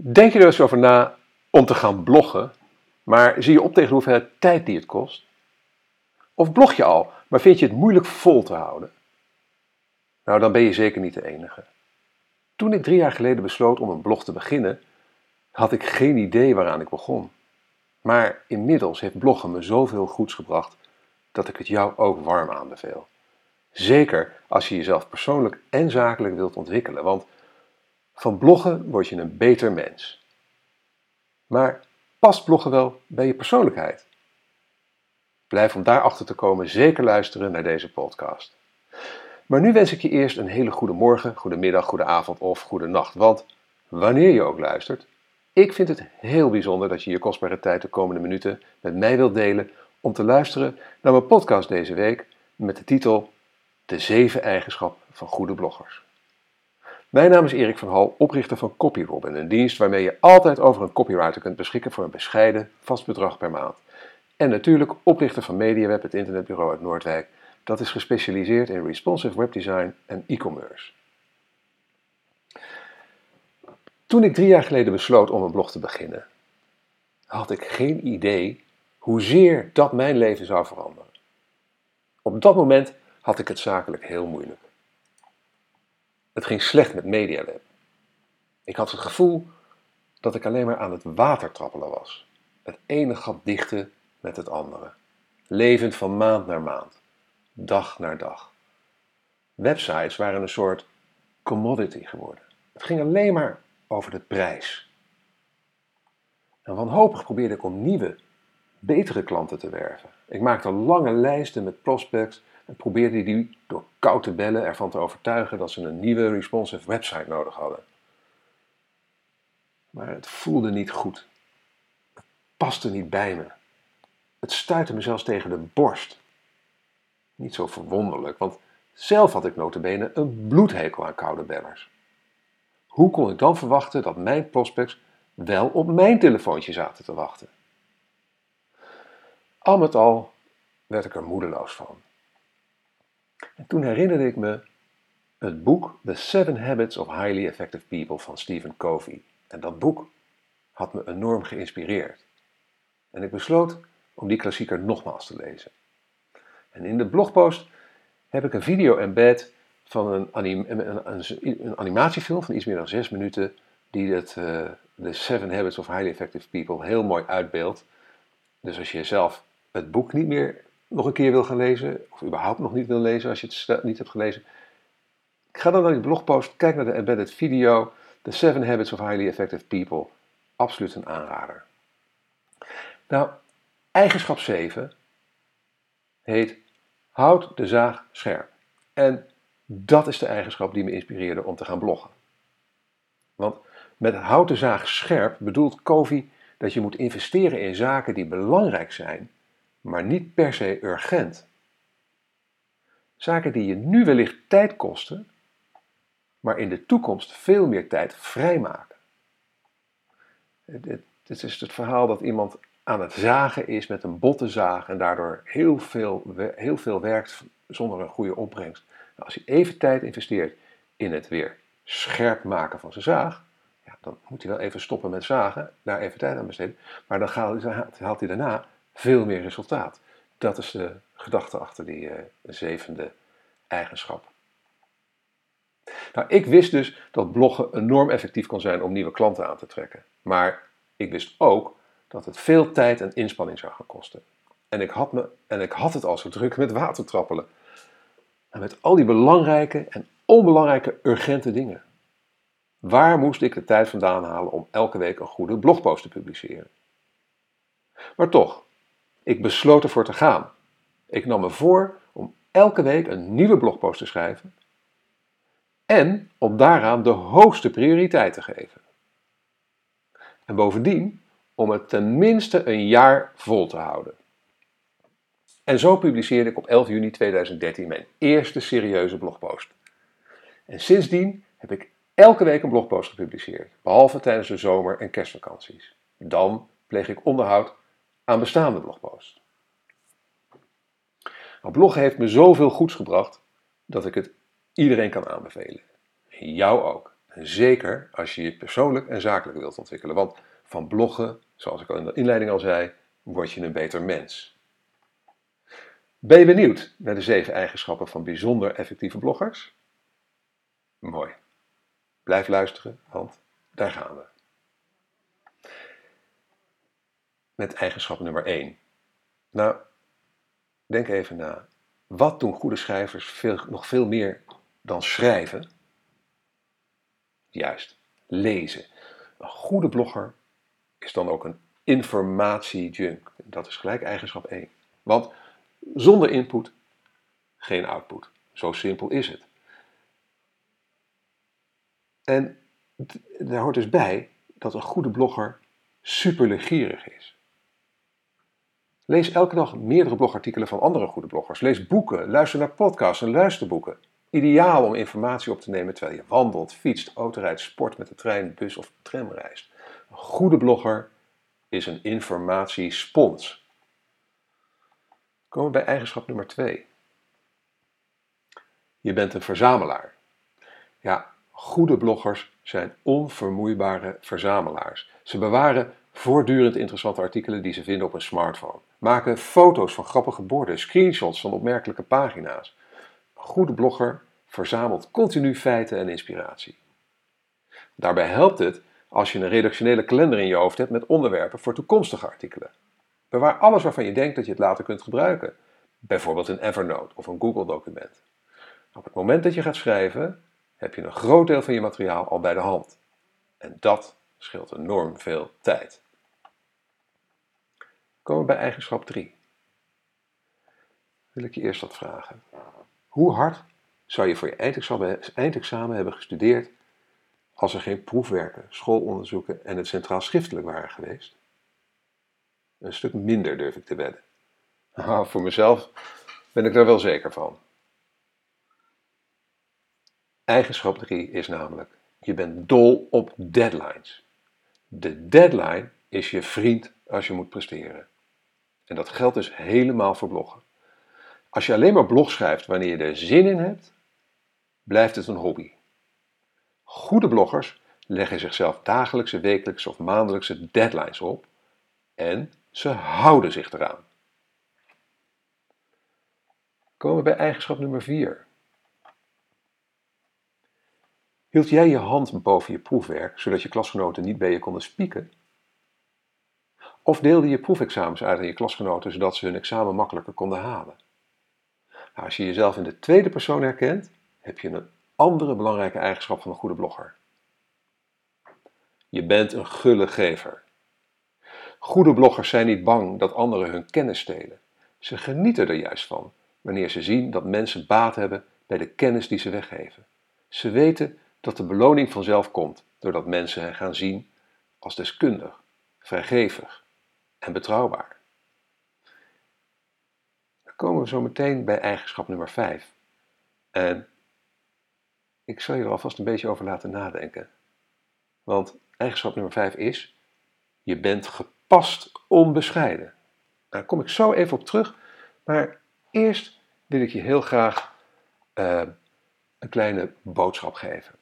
Denk je er eens over na om te gaan bloggen, maar zie je op tegen de hoeveelheid tijd die het kost? Of blog je al, maar vind je het moeilijk vol te houden? Nou, dan ben je zeker niet de enige. Toen ik drie jaar geleden besloot om een blog te beginnen, had ik geen idee waaraan ik begon. Maar inmiddels heeft bloggen me zoveel goeds gebracht dat ik het jou ook warm aanbeveel. Zeker als je jezelf persoonlijk en zakelijk wilt ontwikkelen, want van bloggen word je een beter mens. Maar past bloggen wel bij je persoonlijkheid? Blijf om daarachter te komen zeker luisteren naar deze podcast. Maar nu wens ik je eerst een hele goede morgen, goede middag, goede avond of goede nacht. Want wanneer je ook luistert, ik vind het heel bijzonder dat je je kostbare tijd de komende minuten met mij wilt delen om te luisteren naar mijn podcast deze week met de titel De zeven eigenschappen van goede bloggers. Mijn naam is Erik van Hal, oprichter van CopyRobin, een dienst waarmee je altijd over een copywriter kunt beschikken voor een bescheiden vast bedrag per maand. En natuurlijk oprichter van MediaWeb, het internetbureau uit Noordwijk, dat is gespecialiseerd in responsive webdesign en e-commerce. Toen ik drie jaar geleden besloot om een blog te beginnen, had ik geen idee hoezeer dat mijn leven zou veranderen. Op dat moment had ik het zakelijk heel moeilijk. Het ging slecht met MediaWeb. Ik had het gevoel dat ik alleen maar aan het water trappelen was. Het ene gat dichten met het andere. Levend van maand naar maand. Dag naar dag. Websites waren een soort commodity geworden. Het ging alleen maar over de prijs. En wanhopig probeerde ik om nieuwe, betere klanten te werven. Ik maakte lange lijsten met prospects en probeerde die door koud te bellen ervan te overtuigen dat ze een nieuwe responsive website nodig hadden. Maar het voelde niet goed. Het paste niet bij me. Het stuitte me zelfs tegen de borst. Niet zo verwonderlijk, want zelf had ik notabene een bloedhekel aan koude bellers. Hoe kon ik dan verwachten dat mijn prospects wel op mijn telefoontje zaten te wachten? Al met al werd ik er moedeloos van. En toen herinnerde ik me het boek The Seven Habits of Highly Effective People van Stephen Covey. En dat boek had me enorm geïnspireerd. En ik besloot om die klassieker nogmaals te lezen. En in de blogpost heb ik een video embed van een, een, animatiefilm van iets meer dan zes minuten, die het, uh, The Seven Habits of Highly Effective People heel mooi uitbeeldt. Dus als je zelf het boek niet meer nog een keer wil gaan lezen, of überhaupt nog niet wil lezen als je het niet hebt gelezen, ga dan naar die blogpost, kijk naar de embedded video, The Seven Habits of Highly Effective People. Absoluut een aanrader. Nou, eigenschap 7 heet houd de zaag scherp. En dat is de eigenschap die me inspireerde om te gaan bloggen. Want met houd de zaag scherp bedoelt Covey dat je moet investeren in zaken die belangrijk zijn maar niet per se urgent. Zaken die je nu wellicht tijd kosten, maar in de toekomst veel meer tijd vrijmaken. Dit is het verhaal dat iemand aan het zagen is met een botte zaag en daardoor heel veel, heel veel werkt zonder een goede opbrengst. Nou, als hij even tijd investeert in het weer scherp maken van zijn zaag, ja, dan moet hij wel even stoppen met zagen, daar even tijd aan besteden. Maar dan haalt hij daarna veel meer resultaat. Dat is de gedachte achter die uh, zevende eigenschap. Nou, ik wist dus dat bloggen enorm effectief kon zijn om nieuwe klanten aan te trekken. Maar ik wist ook dat het veel tijd en inspanning zou gaan kosten. En ik had, me, en ik had het al zo druk met watertrappelen. En met al die belangrijke en onbelangrijke urgente dingen. Waar moest ik de tijd vandaan halen om elke week een goede blogpost te publiceren? Maar toch, ik besloot ervoor te gaan. Ik nam me voor om elke week een nieuwe blogpost te schrijven en om daaraan de hoogste prioriteit te geven. En bovendien om het tenminste een jaar vol te houden. En zo publiceerde ik op 11 juni 2013 mijn eerste serieuze blogpost. En sindsdien heb ik elke week een blogpost gepubliceerd, behalve tijdens de zomer- en kerstvakanties. Dan pleeg ik onderhoud aan bestaande blogposts. Bloggen heeft me zoveel goeds gebracht dat ik het iedereen kan aanbevelen. jou ook. Zeker als je je persoonlijk en zakelijk wilt ontwikkelen. Want van bloggen, zoals ik al in de inleiding al zei, word je een beter mens. Ben je benieuwd naar de zeven eigenschappen van bijzonder effectieve bloggers? Mooi. Blijf luisteren, want daar gaan we. Met eigenschap nummer 1. Nou, denk even na. Wat doen goede schrijvers veel, nog veel meer dan schrijven? Juist, lezen. Een goede blogger is dan ook een informatiejunk. Dat is gelijk eigenschap 1. Want zonder input geen output. Zo simpel is het. En daar hoort dus bij dat een goede blogger superlegierig is. Lees elke dag meerdere blogartikelen van andere goede bloggers. Lees boeken, luister naar podcasts en luisterboeken. Ideaal om informatie op te nemen terwijl je wandelt, fietst, autorijdt, sport met de trein, bus of tram reist. Een goede blogger is een informatiespons. Komen we bij eigenschap nummer 2. Je bent een verzamelaar. Ja, goede bloggers zijn onvermoeibare verzamelaars. Ze bewaren voortdurend interessante artikelen die ze vinden op een smartphone. Maken foto's van grappige borden, screenshots van opmerkelijke pagina's. Een goede blogger verzamelt continu feiten en inspiratie. Daarbij helpt het als je een redactionele kalender in je hoofd hebt met onderwerpen voor toekomstige artikelen. Bewaar alles waarvan je denkt dat je het later kunt gebruiken. Bijvoorbeeld een Evernote of een Google-document. Op het moment dat je gaat schrijven, heb je een groot deel van je materiaal al bij de hand. En dat scheelt enorm veel tijd. Komen we bij eigenschap 3. Wil ik je eerst wat vragen. Hoe hard zou je voor je eindexamen, hebben gestudeerd als er geen proefwerken, schoolonderzoeken en het centraal schriftelijk waren geweest? Een stuk minder durf ik te wedden. Nou, voor mezelf ben ik daar wel zeker van. Eigenschap 3 is namelijk, je bent dol op deadlines. De deadline is je vriend als je moet presteren. En dat geldt dus helemaal voor bloggen. Als je alleen maar blog schrijft wanneer je er zin in hebt, blijft het een hobby. Goede bloggers leggen zichzelf dagelijkse, wekelijkse of maandelijkse deadlines op en ze houden zich eraan. Komen we bij eigenschap nummer 4. Hield jij je hand boven je proefwerk, zodat je klasgenoten niet bij je konden spieken? Of deelde je proefexamens uit aan je klasgenoten, zodat ze hun examen makkelijker konden halen? Nou, als je jezelf in de tweede persoon herkent, heb je een andere belangrijke eigenschap van een goede blogger. Je bent een gulle gever. Goede bloggers zijn niet bang dat anderen hun kennis stelen. Ze genieten er juist van wanneer ze zien dat mensen baat hebben bij de kennis die ze weggeven. Ze weten dat de beloning vanzelf komt doordat mensen hen gaan zien als deskundig, vrijgevig en betrouwbaar. Dan komen we zo meteen bij eigenschap nummer 5. En ik zal je er alvast een beetje over laten nadenken. Want eigenschap nummer 5 is: je bent gepast onbescheiden. Daar kom ik zo even op terug, maar eerst wil ik je heel graag uh, een kleine boodschap geven.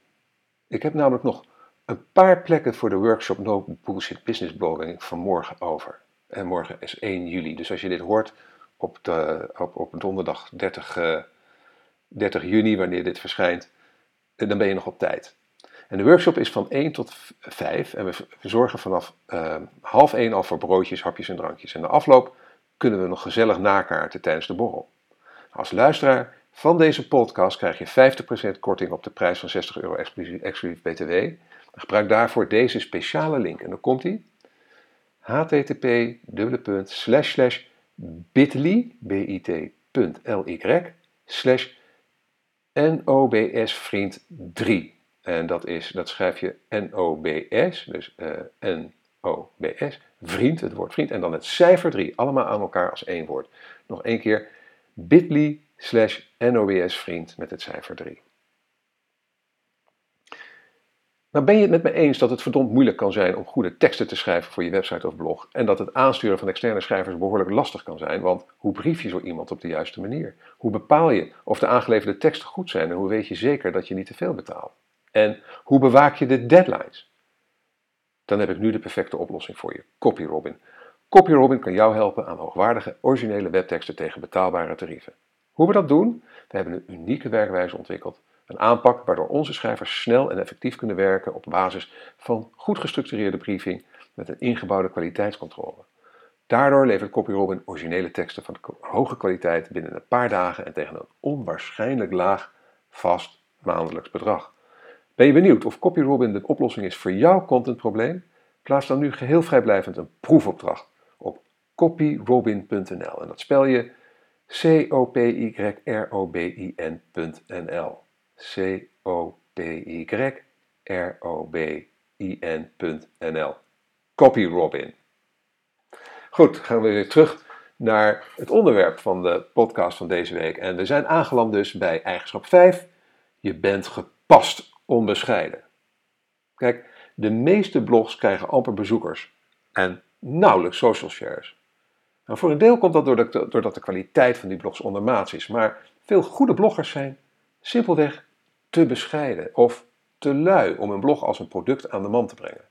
Ik heb namelijk nog een paar plekken voor de workshop No Bullshit Business Blogging van morgen over. En morgen is 1 juli. Dus als je dit hoort op, de, op, op donderdag 30, uh, 30 juni, wanneer dit verschijnt, eh, dan ben je nog op tijd. En de workshop is van 1 tot 5 en we zorgen vanaf uh, half 1 al voor broodjes, hapjes en drankjes. En na afloop kunnen we nog gezellig nakaarten tijdens de borrel. Als luisteraar van deze podcast krijg je 50% korting op de prijs van 60 euro exclusief, BTW. Gebruik daarvoor deze speciale link en dan komt hij http bit.ly slash nobsvriend 3. En dat, is, dat schrijf je NOBS, dus uh, NOBS, vriend, het woord vriend, en dan het cijfer 3, allemaal aan elkaar als één woord. Nog één keer, bit.ly slash NOBS-vriend met het cijfer 3. Nou ben je het met me eens dat het verdomd moeilijk kan zijn om goede teksten te schrijven voor je website of blog en dat het aansturen van externe schrijvers behoorlijk lastig kan zijn, want hoe brief je zo iemand op de juiste manier? Hoe bepaal je of de aangeleverde teksten goed zijn en hoe weet je zeker dat je niet te veel betaalt? En hoe bewaak je de deadlines? Dan heb ik nu de perfecte oplossing voor je: CopyRobin. CopyRobin kan jou helpen aan hoogwaardige, originele webteksten tegen betaalbare tarieven. Hoe we dat doen? We hebben een unieke werkwijze ontwikkeld. Een aanpak waardoor onze schrijvers snel en effectief kunnen werken op basis van goed gestructureerde briefing met een ingebouwde kwaliteitscontrole. Daardoor levert CopyRobin originele teksten van hoge kwaliteit binnen een paar dagen en tegen een onwaarschijnlijk laag vast maandelijks bedrag. Ben je benieuwd of CopyRobin de oplossing is voor jouw contentprobleem? Plaats dan nu geheel vrijblijvend een proefopdracht op copyrobin.nl en dat spel je C-O-P-Y-R-O-B-I-N.nl. C-O-P-Y-R-O-B-I-N.nl. CopyRobin. Goed, gaan we weer terug naar het onderwerp van de podcast van deze week. En we zijn aangeland dus bij eigenschap 5. Je bent gepast onbescheiden. Kijk, de meeste blogs krijgen amper bezoekers en nauwelijks social shares. Nou, voor een deel komt dat doordat de kwaliteit van die blogs ondermaats is, maar veel goede bloggers zijn simpelweg te bescheiden of te lui om een blog als een product aan de man te brengen.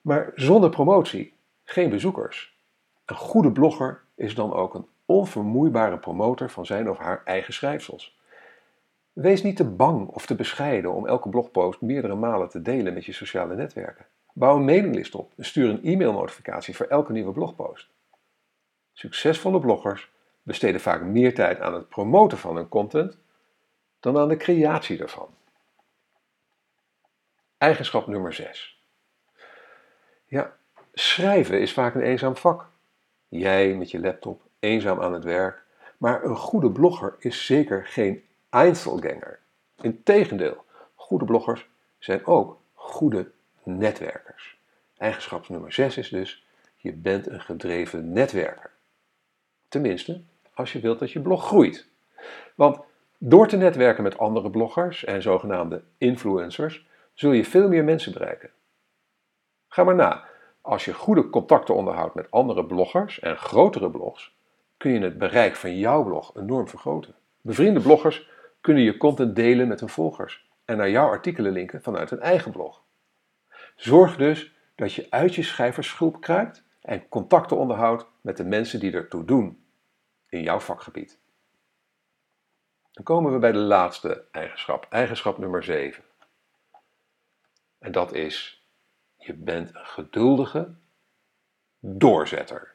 Maar zonder promotie geen bezoekers. Een goede blogger is dan ook een onvermoeibare promotor van zijn of haar eigen schrijfsels. Wees niet te bang of te bescheiden om elke blogpost meerdere malen te delen met je sociale netwerken. Bouw een mailinglist op en stuur een e-mailnotificatie voor elke nieuwe blogpost. Succesvolle bloggers besteden vaak meer tijd aan het promoten van hun content dan aan de creatie ervan. Eigenschap nummer 6. Ja, schrijven is vaak een eenzaam vak. Jij met je laptop, eenzaam aan het werk. Maar een goede blogger is zeker geen Einzelganger. Integendeel, goede bloggers zijn ook goede netwerkers. Eigenschap nummer 6 is dus, je bent een gedreven netwerker. Tenminste, als je wilt dat je blog groeit. Want door te netwerken met andere bloggers en zogenaamde influencers, zul je veel meer mensen bereiken. Ga maar na. Als je goede contacten onderhoudt met andere bloggers en grotere blogs, kun je het bereik van jouw blog enorm vergroten. Bevriende bloggers kunnen je content delen met hun volgers en naar jouw artikelen linken vanuit hun eigen blog. Zorg dus dat je uit je schrijversgroep kruipt en contacten onderhoudt met de mensen die ertoe doen in jouw vakgebied. Dan komen we bij de laatste eigenschap, eigenschap nummer 7. En dat is, je bent een geduldige doorzetter.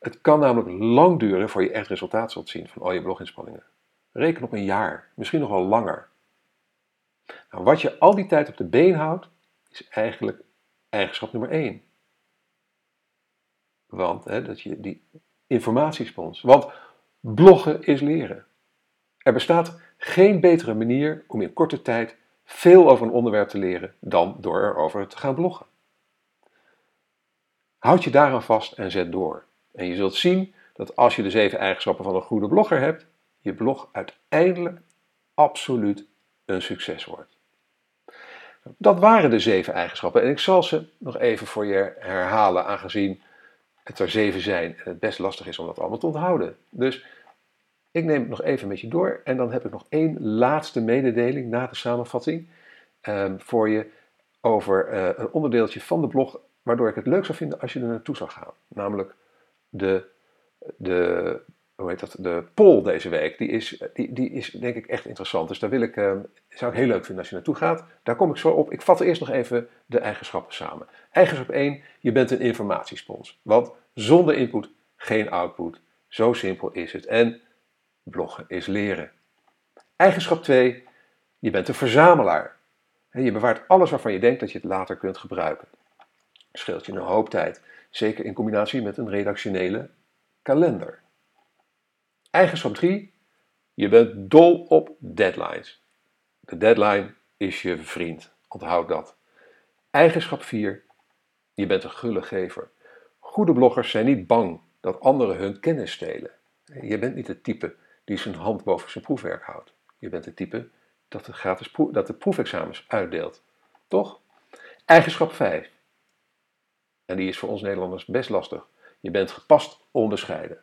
Het kan namelijk lang duren voor je echt resultaat zult zien van al je bloginspanningen. Reken op een jaar, misschien nog wel langer. Nou, wat je al die tijd op de been houdt, is eigenlijk eigenschap nummer 1. Want hè, dat je die informatiespons. Want bloggen is leren. Er bestaat geen betere manier om in korte tijd veel over een onderwerp te leren dan door erover te gaan bloggen. Houd je daaraan vast en zet door. En je zult zien dat als je de zeven eigenschappen van een goede blogger hebt, je blog uiteindelijk absoluut een succes wordt. Dat waren de zeven eigenschappen en ik zal ze nog even voor je herhalen, aangezien het er zeven zijn en het best lastig is om dat allemaal te onthouden. Dus ik neem het nog even met je door en dan heb ik nog één laatste mededeling na de samenvatting um, voor je over uh, een onderdeeltje van de blog waardoor ik het leuk zou vinden als je er naartoe zou gaan. Namelijk de, de hoe heet dat, de poll deze week, die is, die, die is denk ik echt interessant. Dus daar wil ik, uh, zou ik heel leuk vinden als je naartoe gaat. Daar kom ik zo op. Ik vat eerst nog even de eigenschappen samen. Eigenschap 1, je bent een informatiespons. Want zonder input geen output. Zo simpel is het. En bloggen is leren. Eigenschap 2, je bent een verzamelaar. Je bewaart alles waarvan je denkt dat je het later kunt gebruiken. Scheelt je een hoop tijd, zeker in combinatie met een redactionele kalender. Eigenschap 3. Je bent dol op deadlines. De deadline is je vriend. Onthoud dat. Eigenschap 4. Je bent een gulle gever. Goede bloggers zijn niet bang dat anderen hun kennis stelen. Je bent niet het type die zijn hand boven zijn proefwerk houdt. Je bent het type dat de, gratis dat de proefexamens uitdeelt. Toch? Eigenschap 5. En die is voor ons Nederlanders best lastig. Je bent gepast onbescheiden.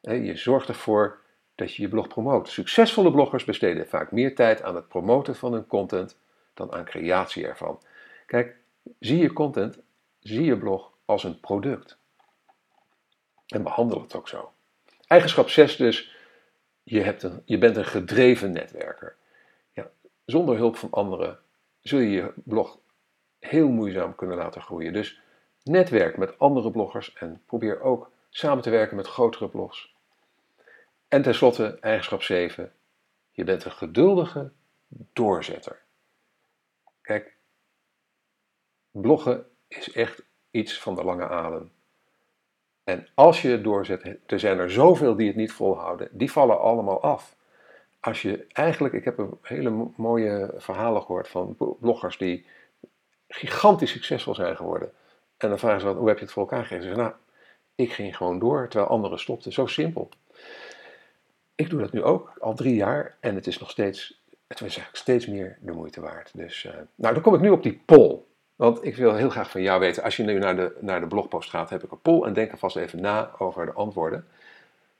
Je zorgt ervoor dat je je blog promoot. Succesvolle bloggers besteden vaak meer tijd aan het promoten van hun content dan aan creatie ervan. Kijk, zie je content, zie je blog als een product. En behandel het ook zo. Eigenschap 6 dus, je, hebt een, je bent een gedreven netwerker. Ja, zonder hulp van anderen zul je je blog heel moeizaam kunnen laten groeien. Dus netwerk met andere bloggers en probeer ook samen te werken met grotere blogs. En tenslotte, eigenschap 7. Je bent een geduldige doorzetter. Kijk, bloggen is echt iets van de lange adem. En als je het doorzet, er zijn er zoveel die het niet volhouden, die vallen allemaal af. Als je eigenlijk, ik heb een hele mooie verhalen gehoord van bloggers die gigantisch succesvol zijn geworden. En dan vragen ze wat, hoe heb je het voor elkaar gegeven? Ze zeggen, nou, ik ging gewoon door terwijl anderen stopten. Zo simpel. Ik doe dat nu ook, al drie jaar, en het is nog steeds, het is eigenlijk steeds meer de moeite waard. Dus, uh, nou, dan kom ik nu op die poll. Want ik wil heel graag van jou weten, als je nu naar de, naar de blogpost gaat, heb ik een poll en denk er vast even na over de antwoorden.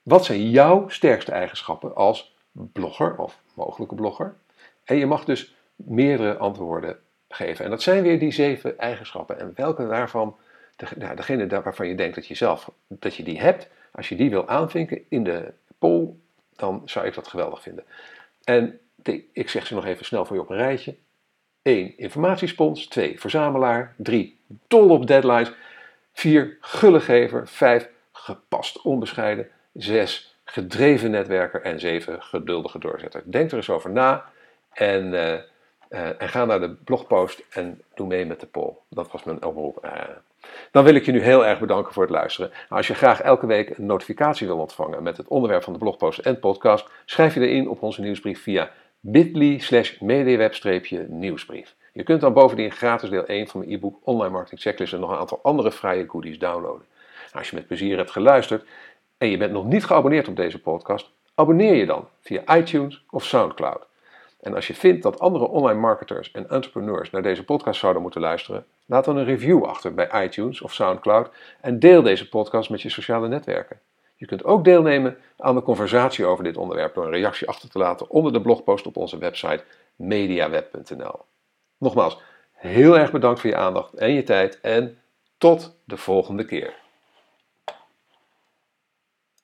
Wat zijn jouw sterkste eigenschappen als blogger of mogelijke blogger? En je mag dus meerdere antwoorden geven. En dat zijn weer die zeven eigenschappen. En welke daarvan, nou, degene waarvan je denkt dat je zelf dat je die hebt, als je die wil aanvinken in de poll, dan zou ik dat geweldig vinden. En ik zeg ze nog even snel voor je op een rijtje. 1. Informatiespons. 2. Verzamelaar. 3. Dol op deadlines. 4. Gullegever. 5. Gepast onbescheiden. 6. Gedreven netwerker. En 7. Geduldige doorzetter. Denk er eens over na. En, uh, uh, en ga naar de blogpost en doe mee met de poll. Dat was mijn oproep. Uh, dan wil ik je nu heel erg bedanken voor het luisteren. Nou, als je graag elke week een notificatie wil ontvangen met het onderwerp van de blogpost en podcast, schrijf je erin op onze nieuwsbrief via bit.ly slash mediaweb-nieuwsbrief. Je kunt dan bovendien gratis deel 1 van mijn e-book Online Marketing Checklist en nog een aantal andere vrije goodies downloaden. Als je met plezier hebt geluisterd en je bent nog niet geabonneerd op deze podcast, abonneer je dan via iTunes of SoundCloud. En als je vindt dat andere online marketers en entrepreneurs naar deze podcast zouden moeten luisteren, laat dan een review achter bij iTunes of SoundCloud en deel deze podcast met je sociale netwerken. Je kunt ook deelnemen aan de conversatie over dit onderwerp door een reactie achter te laten onder de blogpost op onze website mediaweb.nl. Nogmaals, heel erg bedankt voor je aandacht en je tijd en tot de volgende keer.